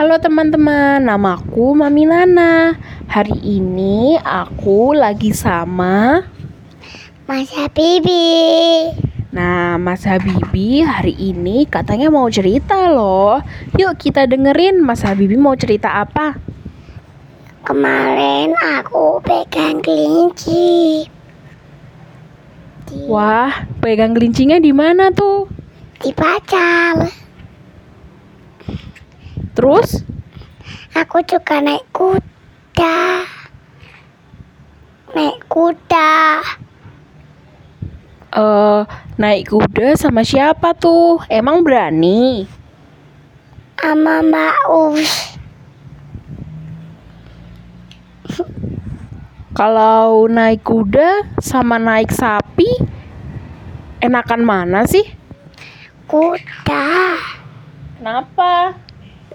Halo teman-teman, namaku Mami Nana. Hari ini aku lagi sama Mas Habibi. Nah, Mas Habibi hari ini katanya mau cerita loh. Yuk kita dengerin Mas Habibi mau cerita apa? Kemarin aku pegang kelinci di, Wah, pegang gelincingnya di mana tuh? di pacal. Terus? Aku juga naik kuda. Naik kuda Eh, naik kuda sama siapa tuh? Emang berani? sama Mbak Us. Kalau naik kuda sama naik sapi, enakan mana sih? Kuda. Kenapa?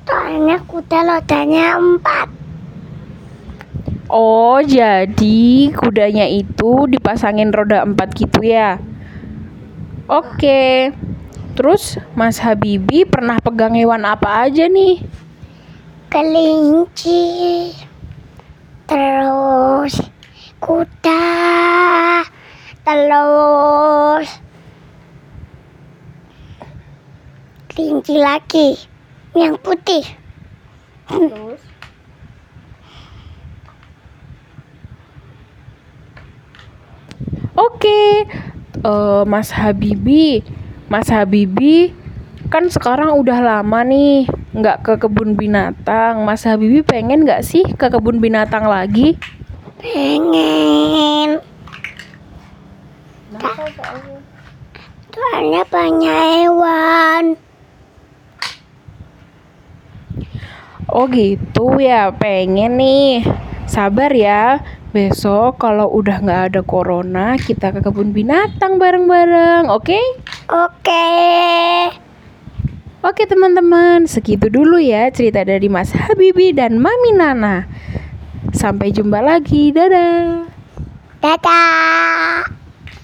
Soalnya kuda rodanya empat. Oh, jadi kudanya itu dipasangin roda empat gitu ya? Oke. Terus Mas Habibi pernah pegang hewan apa aja nih? Kelinci. Terus kuda. Terus kelinci lagi yang putih. Terus? Oke, Eh, Mas Habibi, Mas Habibi kan sekarang udah lama nih nggak ke kebun binatang. Mas Habibi pengen nggak sih ke kebun binatang lagi? Pengen. Soalnya banyak hewan. Oh gitu ya, pengen nih. Sabar ya. Besok kalau udah nggak ada corona, kita ke kebun binatang bareng-bareng, oke? Oke. Oke teman-teman, segitu dulu ya cerita dari Mas Habibi dan Mami Nana. Sampai jumpa lagi, dadah. Dadah.